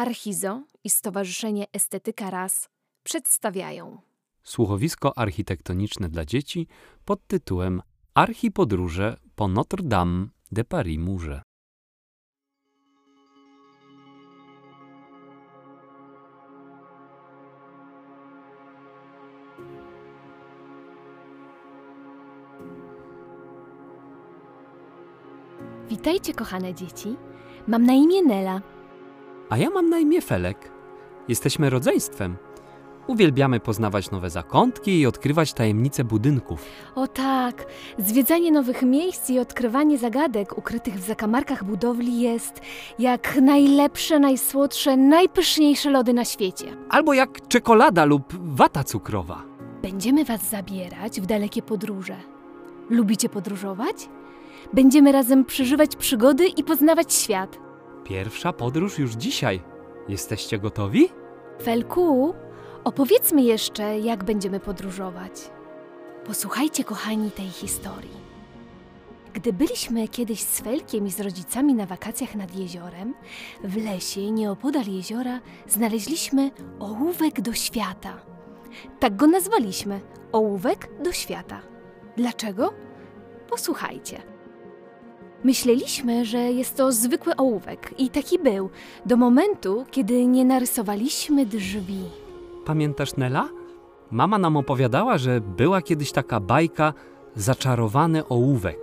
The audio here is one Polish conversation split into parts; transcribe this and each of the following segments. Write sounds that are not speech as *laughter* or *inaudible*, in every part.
Archizo i Stowarzyszenie Estetyka Raz przedstawiają Słuchowisko architektoniczne dla dzieci pod tytułem Archipodróże po Notre-Dame de Paris Murze. Witajcie, kochane dzieci. Mam na imię Nela. A ja mam na imię Felek. Jesteśmy rodzeństwem. Uwielbiamy poznawać nowe zakątki i odkrywać tajemnice budynków. O tak, zwiedzanie nowych miejsc i odkrywanie zagadek ukrytych w zakamarkach budowli jest jak najlepsze, najsłodsze, najpyszniejsze lody na świecie. Albo jak czekolada lub wata cukrowa. Będziemy Was zabierać w dalekie podróże. Lubicie podróżować? Będziemy razem przeżywać przygody i poznawać świat. Pierwsza podróż już dzisiaj. Jesteście gotowi? Felku, opowiedzmy jeszcze, jak będziemy podróżować. Posłuchajcie, kochani, tej historii. Gdy byliśmy kiedyś z Felkiem i z rodzicami na wakacjach nad jeziorem, w lesie nieopodal jeziora znaleźliśmy ołówek do świata. Tak go nazwaliśmy ołówek do świata. Dlaczego? Posłuchajcie. Myśleliśmy, że jest to zwykły ołówek i taki był, do momentu, kiedy nie narysowaliśmy drzwi. Pamiętasz Nela? Mama nam opowiadała, że była kiedyś taka bajka Zaczarowany ołówek.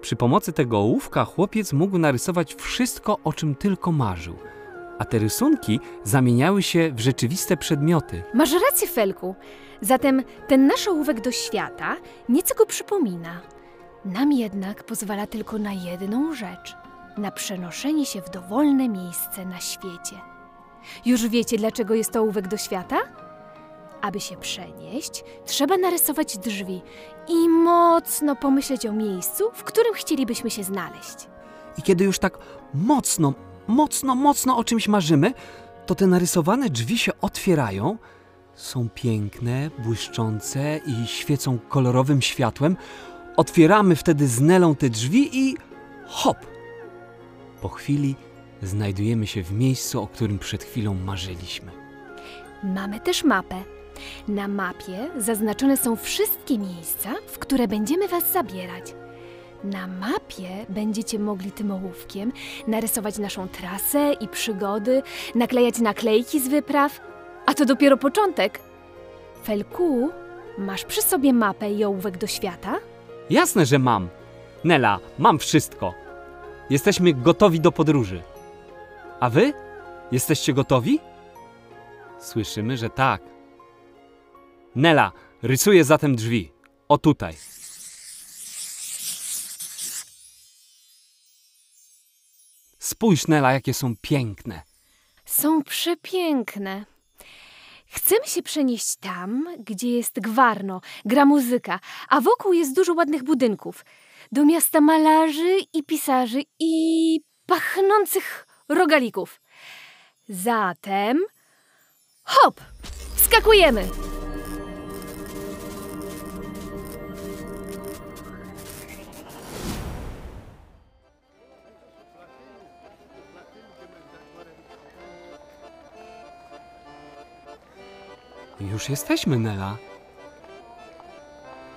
Przy pomocy tego ołówka chłopiec mógł narysować wszystko, o czym tylko marzył. A te rysunki zamieniały się w rzeczywiste przedmioty. Masz rację, Felku. Zatem ten nasz ołówek do świata nieco go przypomina. Nam jednak pozwala tylko na jedną rzecz na przenoszenie się w dowolne miejsce na świecie. Już wiecie, dlaczego jest to ołówek do świata? Aby się przenieść, trzeba narysować drzwi i mocno pomyśleć o miejscu, w którym chcielibyśmy się znaleźć. I kiedy już tak mocno, mocno, mocno o czymś marzymy, to te narysowane drzwi się otwierają, są piękne, błyszczące i świecą kolorowym światłem. Otwieramy wtedy z Nelą te drzwi i hop! Po chwili znajdujemy się w miejscu, o którym przed chwilą marzyliśmy. Mamy też mapę. Na mapie zaznaczone są wszystkie miejsca, w które będziemy Was zabierać. Na mapie będziecie mogli tym ołówkiem narysować naszą trasę i przygody, naklejać naklejki z wypraw. A to dopiero początek. Felku, masz przy sobie mapę i ołówek do świata? Jasne, że mam. Nela, mam wszystko. Jesteśmy gotowi do podróży. A wy? Jesteście gotowi? Słyszymy, że tak. Nela, rysuje zatem drzwi. O tutaj. Spójrz, Nela, jakie są piękne. Są przepiękne. Chcemy się przenieść tam, gdzie jest gwarno, gra muzyka, a wokół jest dużo ładnych budynków. Do miasta malarzy i pisarzy i pachnących rogalików. Zatem hop! Wskakujemy! Już jesteśmy, Nela.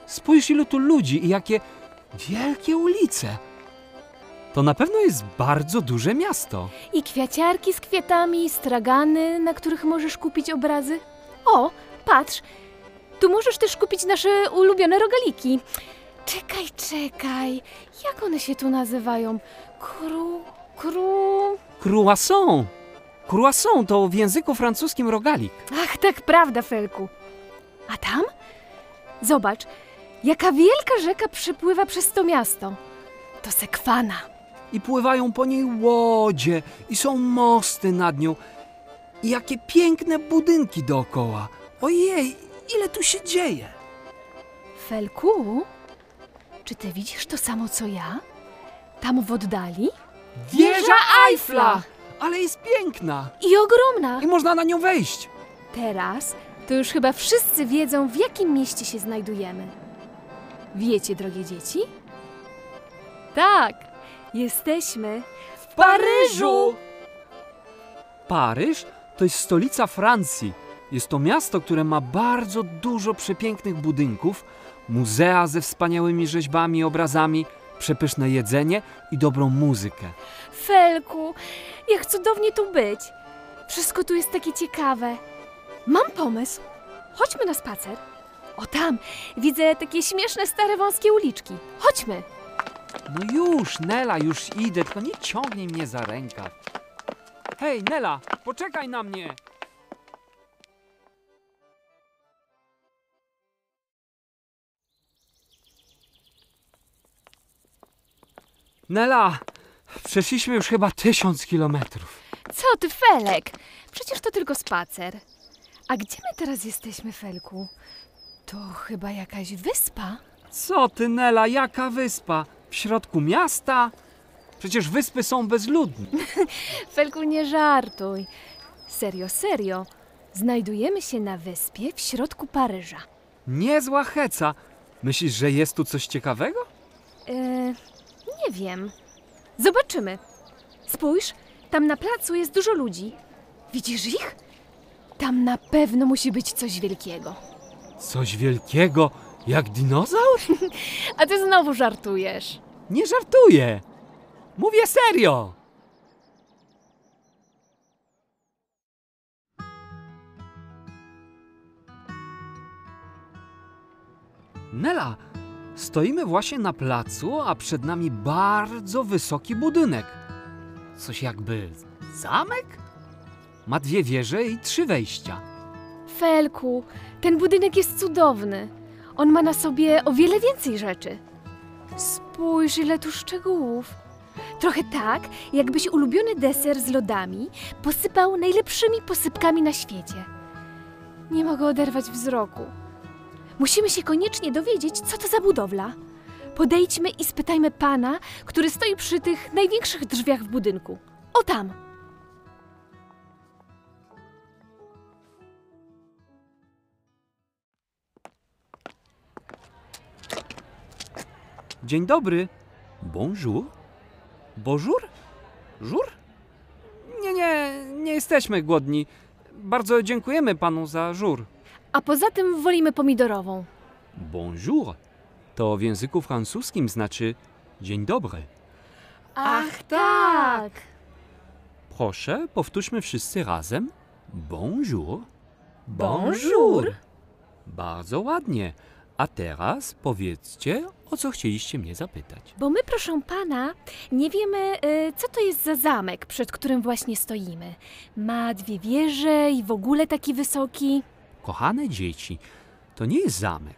Spójrz, ilu tu ludzi i jakie wielkie ulice. To na pewno jest bardzo duże miasto. I kwiaciarki z kwiatami, stragany, na których możesz kupić obrazy. O, patrz, tu możesz też kupić nasze ulubione rogaliki. Czekaj, czekaj, jak one się tu nazywają? Kru, kru... Croissant. Croissant to w języku francuskim rogalik. Ach, tak prawda, Felku. A tam? Zobacz, jaka wielka rzeka przepływa przez to miasto. To Sekwana. I pływają po niej łodzie, i są mosty nad nią. I jakie piękne budynki dookoła. Ojej, ile tu się dzieje. Felku, czy ty widzisz to samo co ja? Tam w oddali? Wieża Eiffla! Ale jest piękna I ogromna. i można na nią wejść. Teraz to już chyba wszyscy wiedzą, w jakim mieście się znajdujemy. Wiecie, drogie dzieci? Tak, jesteśmy w Paryżu! Paryż to jest stolica Francji. Jest to miasto, które ma bardzo dużo przepięknych budynków, muzea ze wspaniałymi rzeźbami i obrazami, przepyszne jedzenie i dobrą muzykę. Felku, jak cudownie tu być. Wszystko tu jest takie ciekawe. Mam pomysł. Chodźmy na spacer. O tam, widzę takie śmieszne, stare, wąskie uliczki. Chodźmy. No już, Nela, już idę, tylko nie ciągnij mnie za rękaw. Hej, Nela, poczekaj na mnie! Nela, przeszliśmy już chyba tysiąc kilometrów. Co ty, Felek? Przecież to tylko spacer. A gdzie my teraz jesteśmy, Felku? To chyba jakaś wyspa? Co ty, Nela, jaka wyspa? W środku miasta? Przecież wyspy są bezludne. *laughs* Felku, nie żartuj. Serio, serio. Znajdujemy się na wyspie w środku Paryża. Niezła heca. Myślisz, że jest tu coś ciekawego? E, nie wiem. Zobaczymy. Spójrz, tam na placu jest dużo ludzi. Widzisz ich? Tam na pewno musi być coś wielkiego. Coś wielkiego, jak dinozaur? *laughs* A ty znowu żartujesz. Nie żartuję. Mówię serio. Nela, stoimy właśnie na placu, a przed nami bardzo wysoki budynek. Coś jakby zamek? Ma dwie wieże i trzy wejścia. Felku, ten budynek jest cudowny. On ma na sobie o wiele więcej rzeczy. Spójrz, ile tu szczegółów. Trochę tak, jakbyś ulubiony deser z lodami posypał najlepszymi posypkami na świecie. Nie mogę oderwać wzroku. Musimy się koniecznie dowiedzieć, co to za budowla. Podejdźmy i spytajmy pana, który stoi przy tych największych drzwiach w budynku. O tam! Dzień dobry. Bonjour. Bonjour? Jour? Nie, nie, nie jesteśmy głodni. Bardzo dziękujemy panu za żur. A poza tym wolimy pomidorową. Bonjour to w języku francuskim znaczy dzień dobry. Ach, tak! Proszę, powtórzmy wszyscy razem. Bonjour. Bonjour. Bardzo ładnie. A teraz powiedzcie, o co chcieliście mnie zapytać. Bo my, proszę pana, nie wiemy, y, co to jest za zamek, przed którym właśnie stoimy. Ma dwie wieże i w ogóle taki wysoki. Kochane dzieci, to nie jest zamek.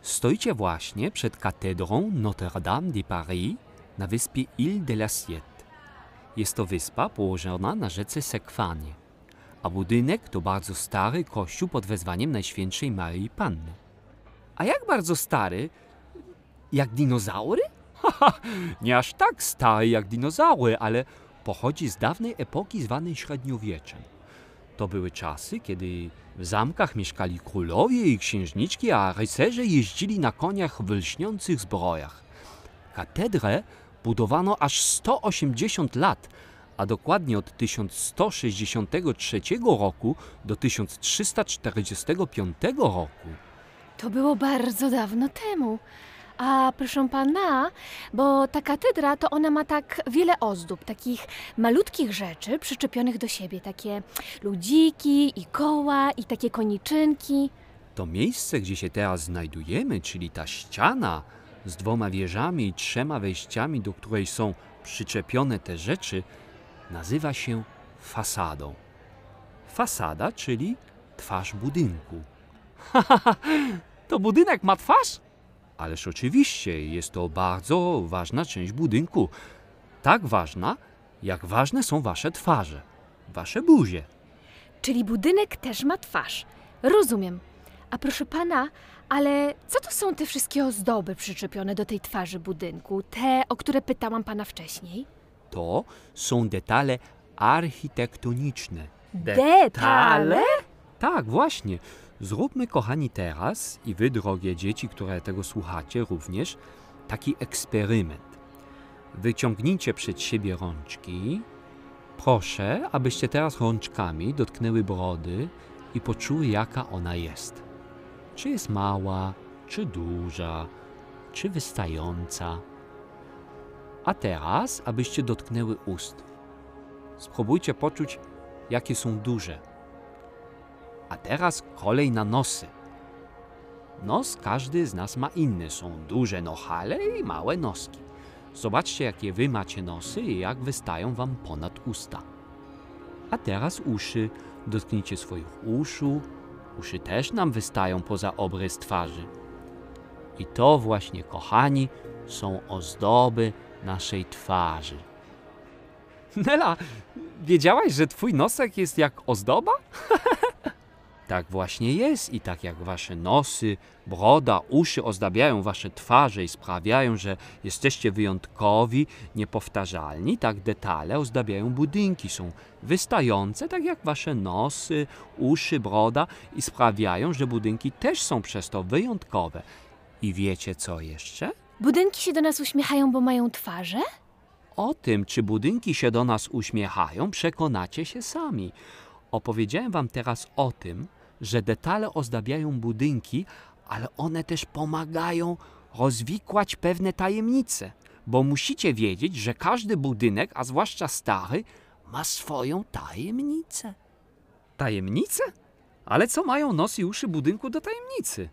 Stoicie właśnie przed katedrą Notre-Dame de Paris na wyspie Ile de la Siette. Jest to wyspa położona na rzece Sekwanie, a budynek to bardzo stary kościół pod wezwaniem Najświętszej Maryi Panny. A jak bardzo stary? Jak dinozaury? Haha, nie aż tak stary jak dinozaury, ale pochodzi z dawnej epoki zwanej średniowieczem. To były czasy, kiedy w zamkach mieszkali królowie i księżniczki, a rycerze jeździli na koniach w lśniących zbrojach. Katedrę budowano aż 180 lat, a dokładnie od 1163 roku do 1345 roku. To było bardzo dawno temu. A proszę pana, bo ta katedra to ona ma tak wiele ozdób, takich malutkich rzeczy przyczepionych do siebie, takie ludziki i koła i takie koniczynki. To miejsce, gdzie się teraz znajdujemy, czyli ta ściana z dwoma wieżami i trzema wejściami, do której są przyczepione te rzeczy, nazywa się fasadą. Fasada, czyli twarz budynku. *laughs* to budynek ma twarz? Ależ oczywiście, jest to bardzo ważna część budynku. Tak ważna, jak ważne są wasze twarze, wasze buzie. Czyli budynek też ma twarz. Rozumiem. A proszę pana, ale co to są te wszystkie ozdoby przyczepione do tej twarzy budynku? Te, o które pytałam pana wcześniej? To są detale architektoniczne. Detale? Tak, właśnie. Zróbmy, kochani, teraz i wy, drogie dzieci, które tego słuchacie, również taki eksperyment. Wyciągnijcie przed siebie rączki Proszę, abyście teraz rączkami dotknęły brody i poczuły, jaka ona jest. Czy jest mała, czy duża, czy wystająca. A teraz, abyście dotknęły ust. Spróbujcie poczuć, jakie są duże. A teraz kolej na nosy. Nos każdy z nas ma inny. Są duże nohale i małe noski. Zobaczcie, jakie wy macie nosy i jak wystają wam ponad usta. A teraz uszy. Dotknijcie swoich uszu. Uszy też nam wystają poza obrys twarzy. I to właśnie, kochani, są ozdoby naszej twarzy. *laughs* Nela, wiedziałaś, że twój nosek jest jak ozdoba? *laughs* tak właśnie jest i tak jak wasze nosy, broda, uszy ozdabiają wasze twarze i sprawiają, że jesteście wyjątkowi, niepowtarzalni, tak detale ozdabiają budynki, są wystające, tak jak wasze nosy, uszy, broda i sprawiają, że budynki też są przez to wyjątkowe. I wiecie co jeszcze? Budynki się do nas uśmiechają, bo mają twarze? O tym, czy budynki się do nas uśmiechają, przekonacie się sami. Opowiedziałem wam teraz o tym, że detale ozdabiają budynki, ale one też pomagają rozwikłać pewne tajemnice. Bo musicie wiedzieć, że każdy budynek, a zwłaszcza stary, ma swoją tajemnicę. Tajemnicę? Ale co mają nos i uszy budynku do tajemnicy?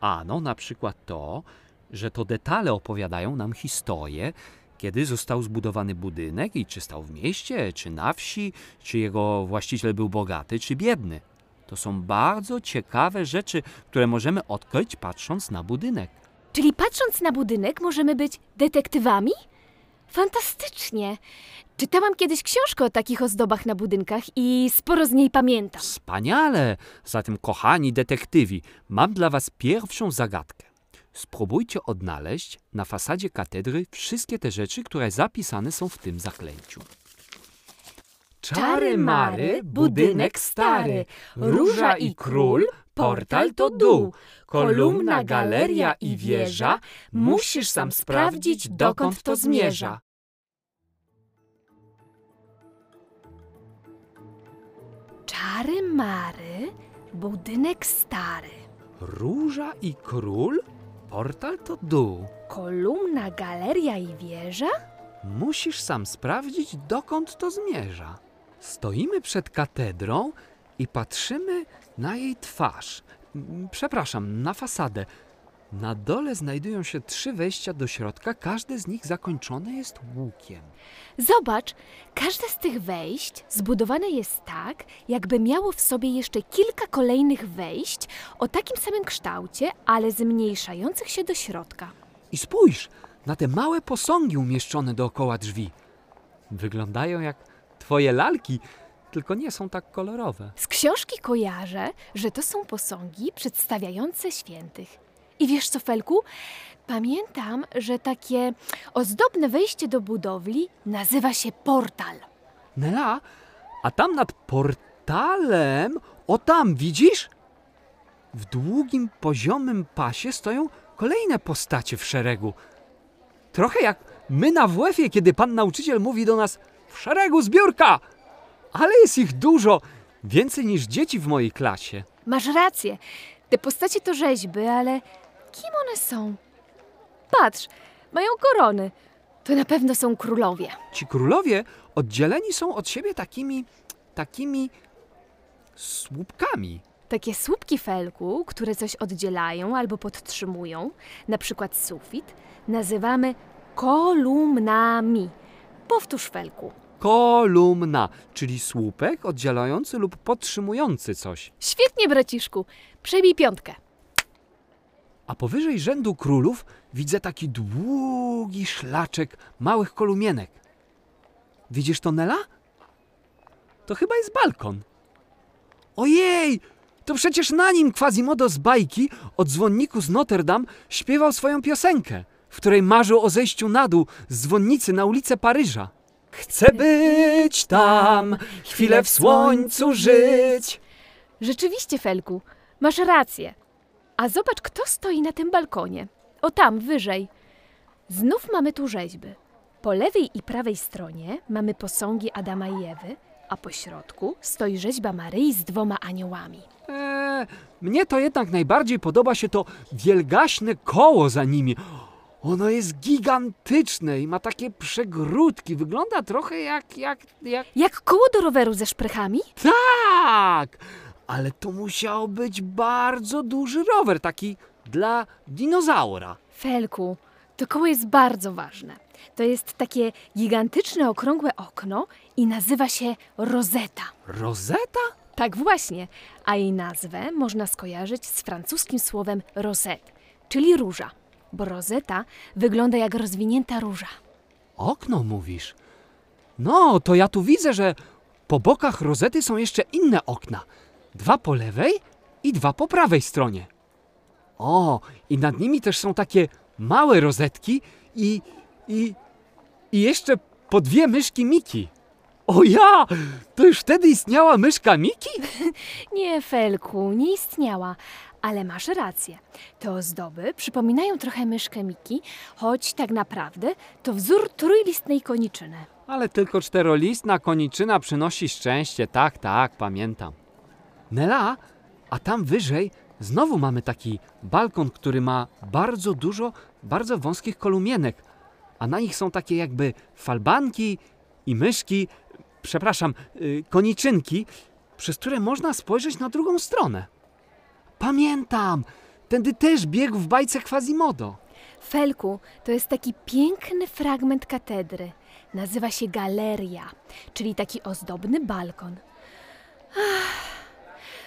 Ano, na przykład to, że to detale opowiadają nam historię, kiedy został zbudowany budynek i czy stał w mieście, czy na wsi, czy jego właściciel był bogaty, czy biedny. To są bardzo ciekawe rzeczy, które możemy odkryć patrząc na budynek. Czyli patrząc na budynek możemy być detektywami? Fantastycznie! Czytałam kiedyś książkę o takich ozdobach na budynkach i sporo z niej pamiętam. Wspaniale! Zatem, kochani detektywi, mam dla was pierwszą zagadkę. Spróbujcie odnaleźć na fasadzie katedry wszystkie te rzeczy, które zapisane są w tym zaklęciu. Czary mary, budynek stary, róża i król, portal to dół, kolumna, galeria i wieża, musisz sam sprawdzić, dokąd to zmierza. Czary mary, budynek stary, Róża i król? Portal to dół. kolumna, galeria i wieża? Musisz sam sprawdzić, dokąd to zmierza. Stoimy przed katedrą i patrzymy na jej twarz. Mm, Przepraszam, na fasadę. Na dole znajdują się trzy wejścia do środka, każde z nich zakończone jest łukiem. Zobacz, każde z tych wejść zbudowane jest tak, jakby miało w sobie jeszcze kilka kolejnych wejść o takim samym kształcie, ale zmniejszających się do środka. I spójrz na te małe posągi umieszczone dookoła drzwi. Wyglądają jak twoje lalki, tylko nie są tak kolorowe. Z książki kojarzę, że to są posągi przedstawiające świętych. I wiesz co, Felku? Pamiętam, że takie ozdobne wejście do budowli nazywa się portal. Nela, a tam nad portalem, o tam, widzisz? W długim, poziomym pasie stoją kolejne postacie w szeregu. Trochę jak my na WF-ie, kiedy pan nauczyciel mówi do nas w szeregu zbiórka! Ale jest ich dużo, więcej niż dzieci w mojej klasie. Masz rację. Te postacie to rzeźby, ale kim one są? Patrz, mają korony. To na pewno są królowie. Ci królowie oddzieleni są od siebie takimi, takimi słupkami. Takie słupki felku, które coś oddzielają albo podtrzymują, na przykład sufit, nazywamy kolumnami. Powtórz felku. Kolumna, czyli słupek oddzielający lub podtrzymujący coś. Świetnie, braciszku. Przebij piątkę. A powyżej rzędu królów widzę taki długi szlaczek małych kolumienek. Widzisz to, Nela? To chyba jest balkon. Ojej! To przecież na nim Quasimodo z bajki o dzwonniku z Notre Dame śpiewał swoją piosenkę, w której marzył o zejściu na dół z dzwonnicy na ulicę Paryża. Chcę być tam, chwilę w słońcu żyć. Rzeczywiście, Felku, masz rację. A zobacz, kto stoi na tym balkonie. O tam, wyżej. Znów mamy tu rzeźby. Po lewej i prawej stronie mamy posągi Adama i Ewy, a po środku stoi rzeźba Maryi z dwoma aniołami. Eee, mnie to jednak najbardziej podoba się to wielgaśne koło za nimi. Ono jest gigantyczne i ma takie przegródki. Wygląda trochę jak, jak, jak... Jak koło do roweru ze szprychami? Tak! Ale to musiał być bardzo duży rower, taki dla dinozaura. Felku, to koło jest bardzo ważne. To jest takie gigantyczne, okrągłe okno i nazywa się rozeta. Rozeta? Tak właśnie, a jej nazwę można skojarzyć z francuskim słowem rosette, czyli róża, bo rozeta wygląda jak rozwinięta róża. Okno mówisz. No, to ja tu widzę, że po bokach rozety są jeszcze inne okna. Dwa po lewej i dwa po prawej stronie. O, i nad nimi też są takie małe rozetki i, i, i jeszcze po dwie myszki Miki. O ja! To już wtedy istniała myszka Miki? *laughs* Nie, Felku, nie istniała, ale masz rację. Te ozdoby przypominają trochę myszkę Miki, choć tak naprawdę to wzór trójlistnej koniczyny. Ale tylko czterolistna koniczyna przynosi szczęście. Tak, tak, pamiętam. Nela, a tam wyżej znowu mamy taki balkon, który ma bardzo dużo, bardzo wąskich kolumienek, a na nich są takie jakby falbanki i myszki, przepraszam, y, koniczynki, przez które można spojrzeć na drugą stronę. Pamiętam! Tędy też biegł w bajce Quasimodo. Felku, to jest taki piękny fragment katedry. Nazywa się galeria, czyli taki ozdobny balkon. Ach,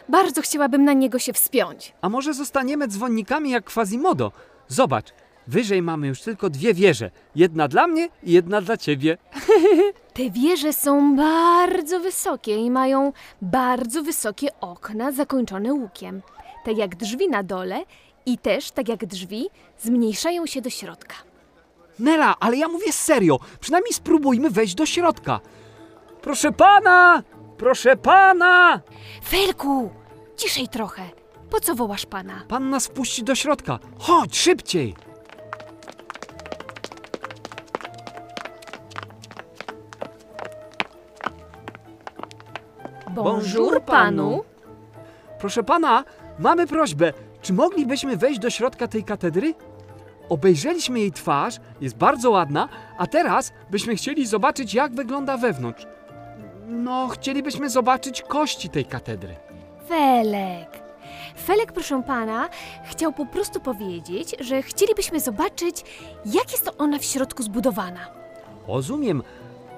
bardzo chciałabym na niego się wspiąć. A może zostaniemy dzwonnikami jak Quasimodo? Zobacz, wyżej mamy już tylko dwie wieże. Jedna dla mnie i jedna dla ciebie. *laughs* Te wieże są bardzo wysokie i mają bardzo wysokie okna zakończone łukiem. Tak jak drzwi na dole i też, tak jak drzwi, zmniejszają się do środka. Nela, ale ja mówię serio. Przynajmniej spróbujmy wejść do środka. Proszę pana! Proszę pana! Felku, ciszej trochę. Po co wołasz pana? Pan nas wpuści do środka. Chodź, szybciej! Bonjour panu. Proszę pana, mamy prośbę. Czy moglibyśmy wejść do środka tej katedry? Obejrzeliśmy jej twarz, jest bardzo ładna, a teraz byśmy chcieli zobaczyć, jak wygląda wewnątrz. No, chcielibyśmy zobaczyć kości tej katedry. Felek. Felek, proszę pana, chciał po prostu powiedzieć, że chcielibyśmy zobaczyć, jak jest to ona w środku zbudowana. Rozumiem.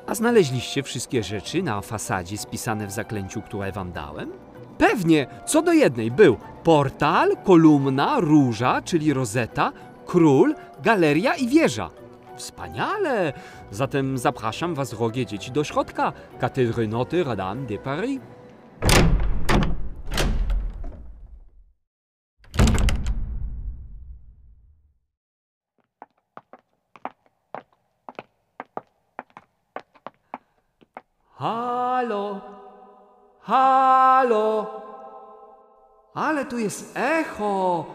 A znaleźliście wszystkie rzeczy na fasadzie spisane w zaklęciu, które wam dałem? Pewnie, co do jednej był portal, kolumna, róża, czyli rozeta, król, galeria i wieża. Wspaniale! Zatem zapraszam was, drogie dzieci, do środka katedry Notre Dame de Paris. Halo! Halo! Ale tu jest echo!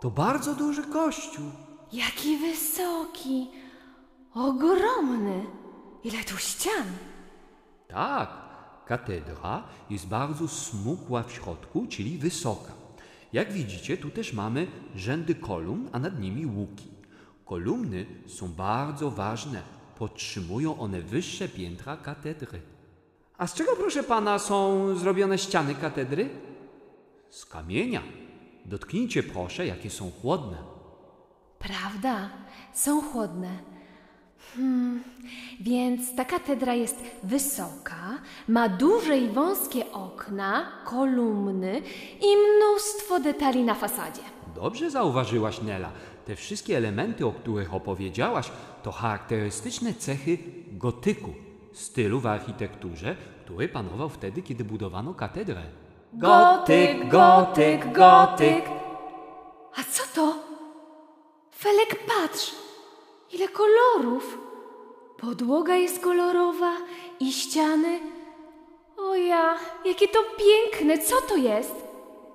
To bardzo duży kościół. Jaki wysoki, ogromny. Ile tu ścian? Tak, katedra jest bardzo smukła w środku, czyli wysoka. Jak widzicie, tu też mamy rzędy kolumn, a nad nimi łuki. Kolumny są bardzo ważne, podtrzymują one wyższe piętra katedry. A z czego, proszę pana, są zrobione ściany katedry? Z kamienia. Dotknijcie proszę, jakie są chłodne. Prawda, są chłodne. Hmm, więc ta katedra jest wysoka, ma duże i wąskie okna, kolumny i mnóstwo detali na fasadzie. Dobrze zauważyłaś, Nela. Te wszystkie elementy, o których opowiedziałaś, to charakterystyczne cechy gotyku, stylu w architekturze, który panował wtedy, kiedy budowano katedrę. Gotyk, gotyk, gotyk. A co to? Felek, patrz! Ile kolorów! Podłoga jest kolorowa i ściany. O ja, jakie to piękne! Co to jest?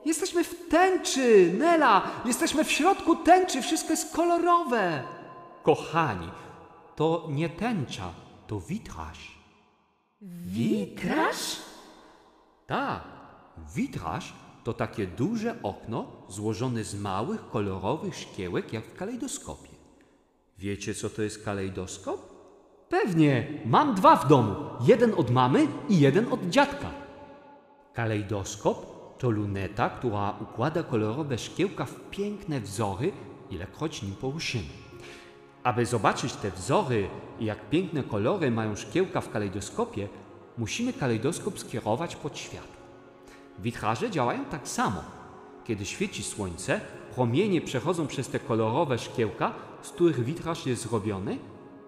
Jesteśmy w tęczy, Nela! Jesteśmy w środku tęczy, wszystko jest kolorowe. Kochani, to nie tęcza, to witraż. Witraż? Tak, witraż to takie duże okno złożone z małych, kolorowych szkiełek, jak w kalejdoskopie. Wiecie, co to jest kalejdoskop? Pewnie, mam dwa w domu. Jeden od mamy i jeden od dziadka. Kalejdoskop to luneta, która układa kolorowe szkiełka w piękne wzory, ilekroć nim poruszymy. Aby zobaczyć te wzory i jak piękne kolory mają szkiełka w kalejdoskopie, musimy kalejdoskop skierować pod światło. Witraże działają tak samo. Kiedy świeci słońce, promienie przechodzą przez te kolorowe szkiełka, z których witraż jest zrobiony,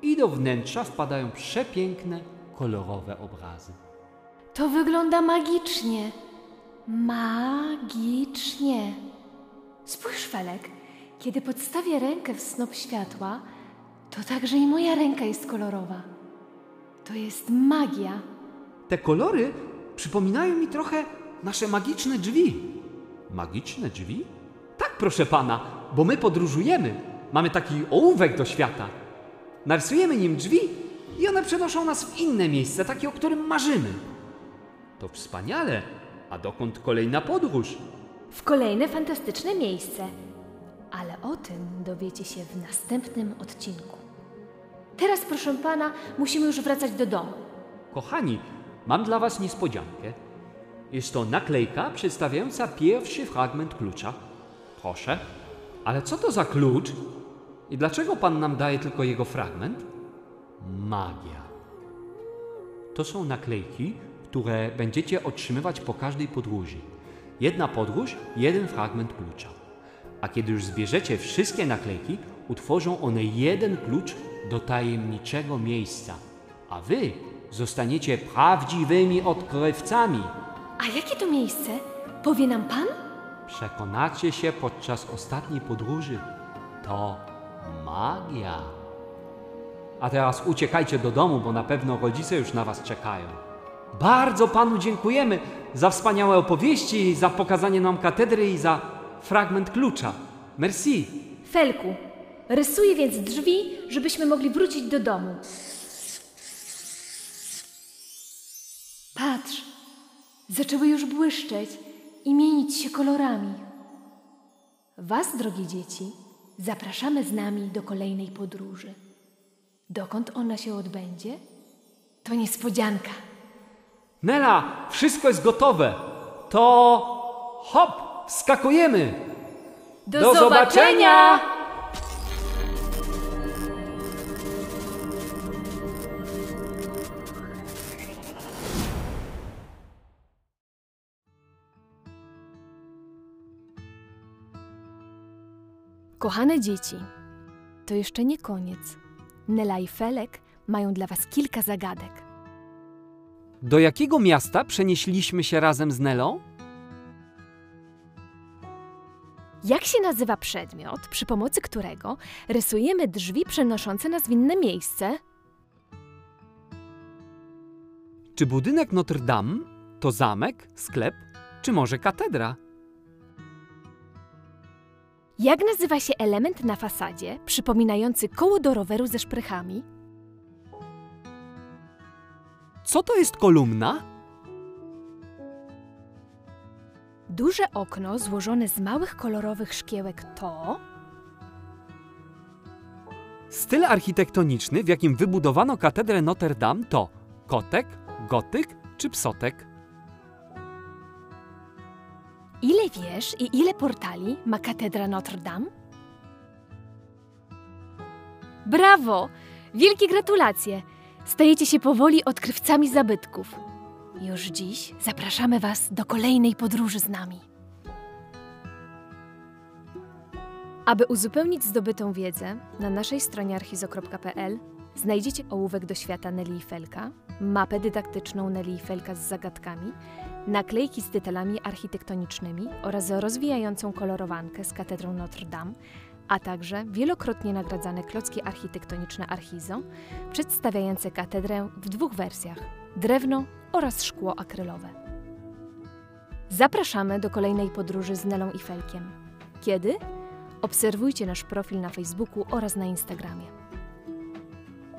i do wnętrza wpadają przepiękne, kolorowe obrazy. To wygląda magicznie. Magicznie. Spójrz, Felek, kiedy podstawię rękę w snop światła, to także i moja ręka jest kolorowa. To jest magia. Te kolory przypominają mi trochę nasze magiczne drzwi. Magiczne drzwi? Tak, proszę pana, bo my podróżujemy. Mamy taki ołówek do świata. Narysujemy nim drzwi i one przenoszą nas w inne miejsce, takie, o którym marzymy. To wspaniale. A dokąd kolejna podróż? W kolejne fantastyczne miejsce. Ale o tym dowiecie się w następnym odcinku. Teraz, proszę pana, musimy już wracać do domu. Kochani, mam dla Was niespodziankę. Jest to naklejka przedstawiająca pierwszy fragment klucza. Proszę. Ale co to za klucz? I dlaczego Pan nam daje tylko jego fragment? Magia. To są naklejki, które będziecie otrzymywać po każdej podróży. Jedna podróż, jeden fragment klucza. A kiedy już zbierzecie wszystkie naklejki, utworzą one jeden klucz do tajemniczego miejsca. A wy zostaniecie prawdziwymi odkrywcami. A jakie to miejsce? Powie nam pan? Przekonacie się podczas ostatniej podróży. To magia. A teraz uciekajcie do domu, bo na pewno rodzice już na was czekają. Bardzo panu dziękujemy za wspaniałe opowieści, za pokazanie nam katedry i za fragment klucza. Merci. Felku, rysuję więc drzwi, żebyśmy mogli wrócić do domu. Patrz, zaczęły już błyszczeć i mienić się kolorami. Was, drogie dzieci, zapraszamy z nami do kolejnej podróży. Dokąd ona się odbędzie? To niespodzianka. Nela, wszystko jest gotowe. To hop, wskakujemy. Do, Do zobaczenia! Kochane dzieci, to jeszcze nie koniec. Nela i Felek mają dla Was kilka zagadek. Do jakiego miasta przenieśliśmy się razem z Nelą? Jak się nazywa przedmiot, przy pomocy którego rysujemy drzwi przenoszące nas w inne miejsce? Czy budynek Notre Dame to zamek, sklep, czy może katedra? Jak nazywa się element na fasadzie przypominający koło do roweru ze szprychami? Co to jest kolumna? Duże okno złożone z małych kolorowych szkiełek to Styl architektoniczny, w jakim wybudowano katedrę Notre Dame to kotek, gotyk czy psotek? Ile wież i ile portali ma katedra Notre Dame? Brawo! Wielkie gratulacje! Stajecie się powoli odkrywcami zabytków. Już dziś zapraszamy Was do kolejnej podróży z nami. Aby uzupełnić zdobytą wiedzę, na naszej stronie archizo.pl znajdziecie ołówek do świata Nelly Felka, mapę dydaktyczną Nelly Felka z zagadkami, naklejki z detalami architektonicznymi oraz rozwijającą kolorowankę z katedrą Notre Dame, a także wielokrotnie nagradzane klocki architektoniczne Archizo, przedstawiające katedrę w dwóch wersjach drewno oraz szkło akrylowe. Zapraszamy do kolejnej podróży z Nelą i Felkiem. Kiedy? Obserwujcie nasz profil na Facebooku oraz na Instagramie.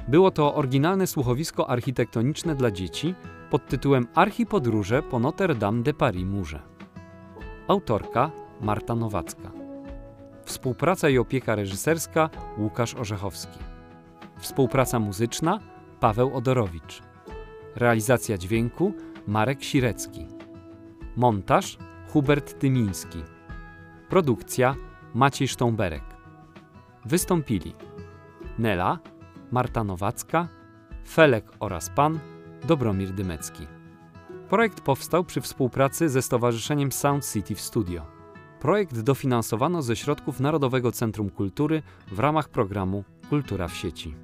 Było to oryginalne słuchowisko architektoniczne dla dzieci pod tytułem Archipodróże po Notre Dame de Paris Murze. Autorka Marta Nowacka. Współpraca i opieka reżyserska Łukasz Orzechowski. Współpraca muzyczna Paweł Odorowicz. Realizacja dźwięku Marek Sirecki. Montaż Hubert Tymiński. Produkcja Maciej Sztąberek. Wystąpili Nela, Marta Nowacka, Felek oraz Pan, Dobromir Dymecki. Projekt powstał przy współpracy ze Stowarzyszeniem Sound City w Studio. Projekt dofinansowano ze środków Narodowego Centrum Kultury w ramach programu Kultura w sieci.